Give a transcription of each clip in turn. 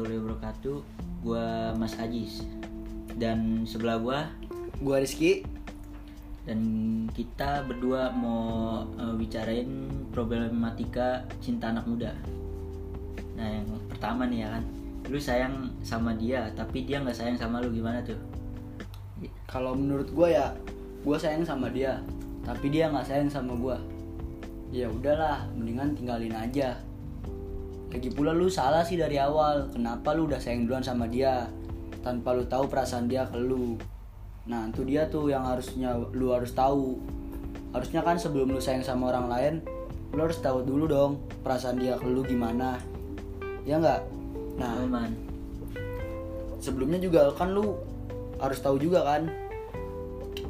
warahmatullahi wabarakatuh. Gua Mas Ajis dan sebelah gua Gua Rizky. dan kita berdua mau eh, bicarain problematika cinta anak muda. Nah yang pertama nih ya kan, lu sayang sama dia tapi dia nggak sayang sama lu gimana tuh? Kalau menurut gua ya, gua sayang sama dia, tapi dia nggak sayang sama gua. Ya udahlah, mendingan tinggalin aja. Lagi pula lu salah sih dari awal. Kenapa lu udah sayang duluan sama dia tanpa lu tahu perasaan dia ke lu? Nah, itu dia tuh yang harusnya lu harus tahu. Harusnya kan sebelum lu sayang sama orang lain, lu harus tahu dulu dong perasaan dia ke lu gimana. Ya nggak? Nah, Aman. sebelumnya juga kan lu harus tahu juga kan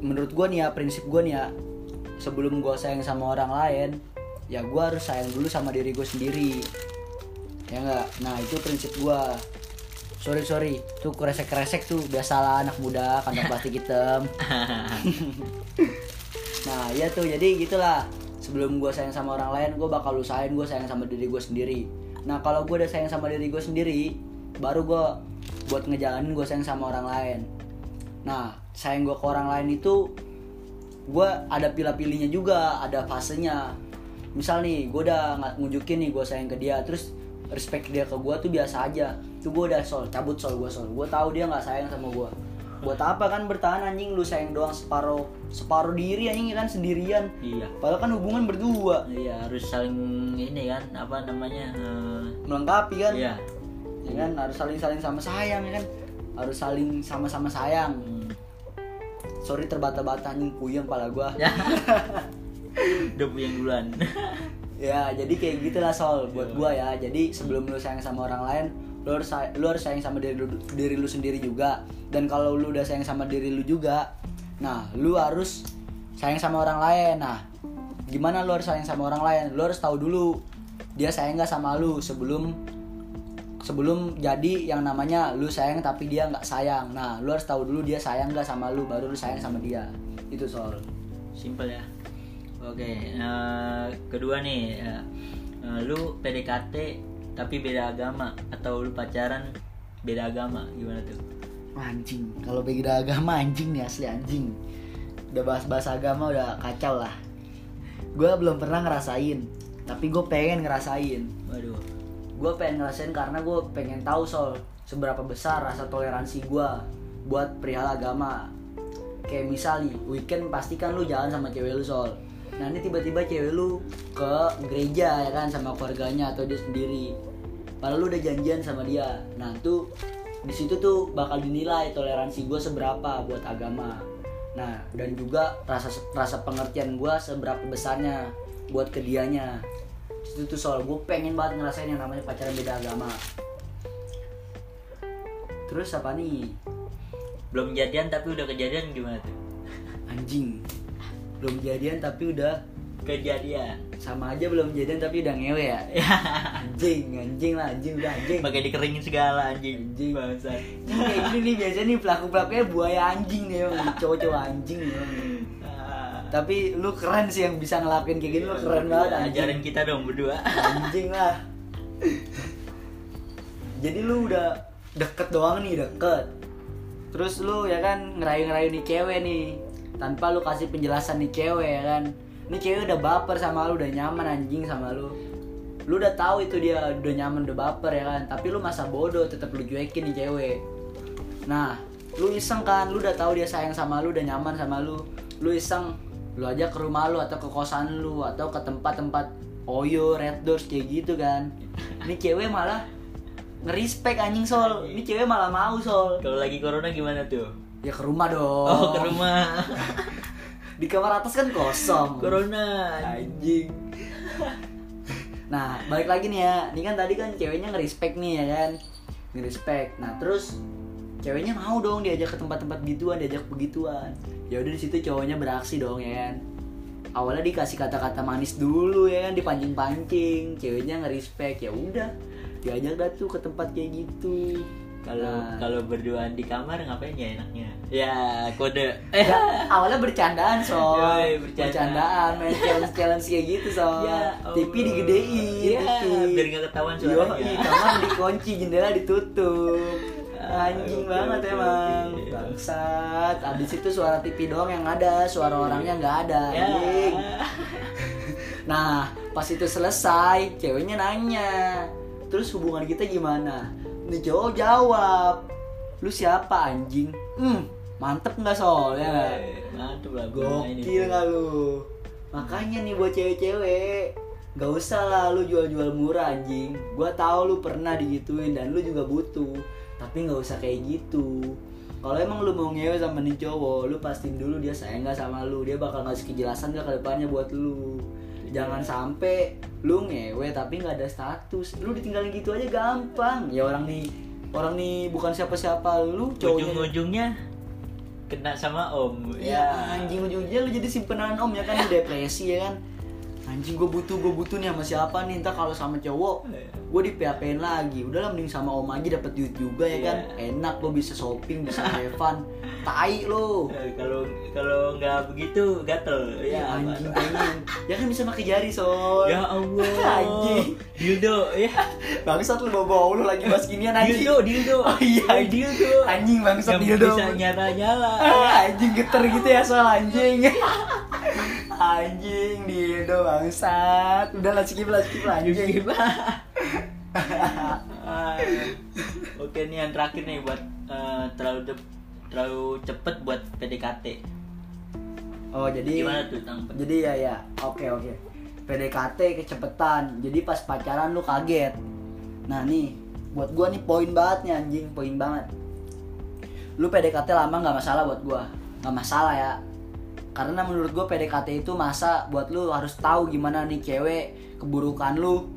menurut gua nih ya prinsip gua nih ya sebelum gua sayang sama orang lain ya gua harus sayang dulu sama diri gue sendiri enggak nah itu prinsip gua. Sorry sorry. Tuh kresek kresek tuh. Biasalah anak muda kantong plastik hitam. Nah iya tuh. Jadi gitulah. Sebelum gue sayang sama orang lain gue bakal usahain gue sayang sama diri gue sendiri. Nah kalau gue udah sayang sama diri gue sendiri baru gue buat ngejalanin gue sayang sama orang lain. Nah sayang gue ke orang lain itu gue ada pilih-pilihnya juga ada fasenya. Misal nih gue udah nggak nunjukin nih gue sayang ke dia. Terus respect dia ke gue tuh biasa aja tuh gue udah sol cabut sol gue sol gue tahu dia nggak sayang sama gue buat apa kan bertahan anjing lu sayang doang separuh separuh diri anjing kan sendirian Iya. padahal kan hubungan berdua Iya harus saling ini kan apa namanya? eh, melengkapi kan Iya. ya kan harus saling saling sama sayang ya kan harus saling sama-sama sayang Hmm. sorry terbata-bata anjing puyeng pala gua. Udah puyeng duluan. ya jadi kayak gitulah sol buat Iya. gua ya. Jadi sebelum lu sayang sama orang lain lu harus lu harus sayang sama diri lu, diri lu sendiri juga. Dan kalau lu udah sayang sama diri lu juga nah lu harus sayang sama orang lain. Nah gimana lu harus sayang sama orang lain? Lu harus tahu dulu dia sayang nggak sama lu sebelum sebelum jadi yang namanya lu sayang tapi dia nggak sayang. Nah lu harus tahu dulu dia sayang nggak sama lu baru lu sayang sama dia. Itu sol. Simpel ya. Oke, eh, kedua nih, eh, lu PDKT tapi beda agama atau lu pacaran beda agama gimana tuh? anjing kalau beda agama anjing nih asli anjing. Udah bahas bahas agama udah kacau lah. Gue belum pernah ngerasain tapi gue pengen ngerasain. Waduh. gue pengen ngerasain karena gue pengen tahu soal seberapa besar rasa toleransi gue buat perihal agama. Kayak misal nih weekend pasti kan lu jalan sama cewek lu sol nah ini tiba-tiba cewek lu ke gereja ya kan sama keluarganya atau dia sendiri. Padahal lu udah janjian sama dia. Nah tuh di situ tuh bakal dinilai toleransi gue seberapa buat agama. Nah dan juga rasa rasa pengertian gue seberapa besarnya buat ke dianya. Itu tuh soal gue pengen banget ngerasain yang namanya pacaran beda agama. Terus apa nih? Belum jadian tapi udah kejadian gimana tuh? anjing belum jadian tapi udah Kejadian. sama aja belum jadian tapi udah ngewe ya anjing anjing lah anjing udah anjing Pakai dikeringin segala anjing. Anjing. Bangsa. Ini kayak gini nih biasanya nih pelaku pelakunya buaya anjing nih emang cowok-cowok anjing nih. Ah. tapi lu keren sih yang bisa ngelakuin kayak gini lu keren banget anjing Ajarin kita dong berdua. anjing lah jadi lu udah deket doang nih deket terus lu ya kan ngerayu-ngerayu nih cewek nih tanpa lu kasih penjelasan nih cewek ya kan? Ini cewek udah baper sama lu udah nyaman anjing sama lu. Lu udah tahu itu dia udah nyaman udah baper ya kan? Tapi lu masa bodoh tetap lu cuekin nih cewek. Nah lu iseng kan? Lu udah tahu dia sayang sama lu udah nyaman sama lu. Lu iseng lu aja ke rumah lu atau ke kosan lu atau ke tempat-tempat oyo red doors kayak gitu kan. Ini cewek malah ngerespek anjing sol. Ini cewek malah mau sol. Kalau lagi corona gimana tuh? Ya ke rumah dong. Oh, ke rumah. di kamar atas kan kosong. Corona. anjing. Nah balik lagi nih ya. Ini kan tadi kan ceweknya ngerespek nih ya kan? Ngerespek nah terus ceweknya mau dong diajak ke tempat-tempat gituan diajak begituan. Ya udah di situ cowoknya beraksi dong ya kan? Awalnya dikasih kata-kata manis dulu ya kan? Dipancing-pancing. Ceweknya ngerespek ya udah diajak dah tuh ke tempat kayak gitu kalau Nah. kalau berduaan di kamar ngapain ya enaknya ya kode eh Ya, awalnya bercandaan soal Yoi, bercanda. bercandaan main challenge challenge kayak gitu soal Ya TV Allah. digedein Iya, TV. biar nggak ketahuan Yoi, suaranya. kamar dikunci jendela ditutup Ah, anjing oke, banget oke, emang oke. bangsat abis itu suara TV doang yang ada suara orangnya nggak ada ya anjing Nah, pas itu selesai, ceweknya nanya, terus hubungan kita gimana? Nih cowok jawab, lu siapa anjing? Hmm, mantep nggak sol ya nggak? Eh, mantap lah Gokil nggak lu? Makanya nih buat cewek-cewek, gak usah lah lu jual-jual murah anjing. Gua tahu lu pernah digituin dan lu juga butuh, tapi nggak usah kayak gitu. Kalau emang lu mau ngewe sama nih cowok, lu pastiin dulu dia sayang gak sama lu, dia bakal ngasih kejelasan gak ke depannya buat lu. Jangan sampai lu ngewe tapi nggak ada status, lu ditinggalin gitu aja gampang. Ya orang nih, orang nih bukan siapa-siapa. Lu, cowoknya ujung-ujungnya kena sama om. Ya anjing ujung-ujungnya lu jadi simpenan om ya kan? Lu depresi ya kan Anjing gue butuh gue butuh nih sama siapa nih? Ntar kalau sama cowok gue di PHP lagi. Udahlah mending sama om aja dapat duit juga ya kan? Iya. Enak lo bisa shopping bisa have fun Tai lo. Eh, kalau kalau nggak begitu gatel. Ya ya anjing pengen Ya kan bisa pakai jari sol. Ya allah. Anjing. Dildo ya Bangsat lu bawa lu lagi bahas ginian anjing. Dildo dildo. Oh iya. Eh, dildo. Anjing bangsat dildo. bisa nyala nyala Ah, anjing geter gitu ya soal anjing anjing dildo bangsat. Udah lah skip lah skip lah anjing. Ah, Oke nih yang terakhir nih buat eh, terlalu de- terlalu cepet buat PDKT. oh jadi Gimana tuh tang? jadi ya ya. Oke oke. PDKT kecepetan jadi pas pacaran lu kaget. Nah nih buat gua nih poin banget nih anjing. Poin banget. Lu PDKT lama nggak masalah buat gua. Nggak masalah ya karena menurut gua PDKT itu masa buat lu harus tahu gimana nih cewek keburukan lu.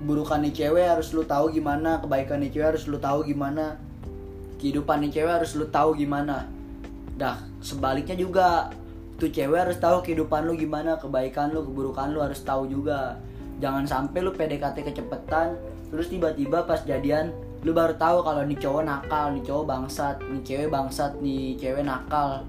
Keburukan nih cewek harus lu tahu gimana kebaikan nih cewek harus lu tahu gimana. Kehidupan nih cewek harus lu tahu gimana. Dah sebaliknya juga. Tuh cewek harus tahu kehidupan lu gimana kebaikan lu keburukan lu harus tahu juga. Jangan sampai lu PDKT kecepetan terus tiba-tiba pas jadian lu baru tahu kalau nih cowok nakal nih cowok bangsat nih cewek bangsat nih cewek nakal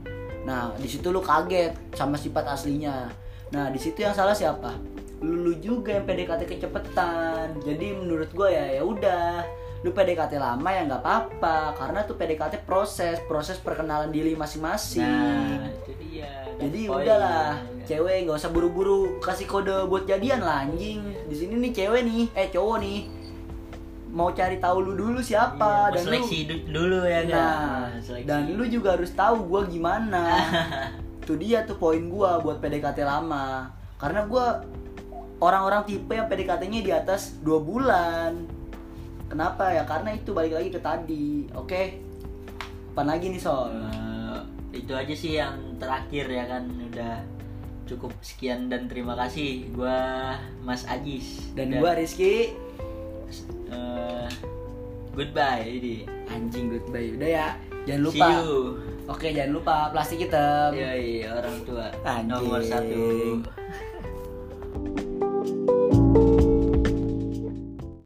nah di situ lu kaget sama sifat aslinya. Nah di situ yang salah siapa? Lu, lu juga yang PDKT kecepetan. Jadi menurut gue ya ya udah. Lu PDKT lama ya nggak apa-apa. Karena tuh PDKT proses proses perkenalan diri masing-masing. Nah, itu dia. jadi Poin. udahlah cewek nggak usah buru-buru kasih kode buat jadian lah anjing. Di sini nih cewek nih eh cowok nih mau cari tahu lu dulu siapa Iya, dan lu seleksi du- dulu ya kan. nah Seleksi. dan lu juga harus tahu gua gimana. Itu dia tuh poin gua buat PDKT lama. Karena gua orang-orang tipe yang PDKT-nya di atas dua bulan. Kenapa ya? Karena itu balik lagi ke tadi oke? Apa lagi nih Sol? Eh, itu aja sih yang terakhir ya kan? Udah cukup sekian dan terima kasih. Gua Mas Ajis. Dan gua Rizky. Eh, goodbye ini anjing goodbye. Udah ya jangan lupa. see you. Oke jangan lupa plastik hitam. Yoi, orang tua. Anjing. nomor satu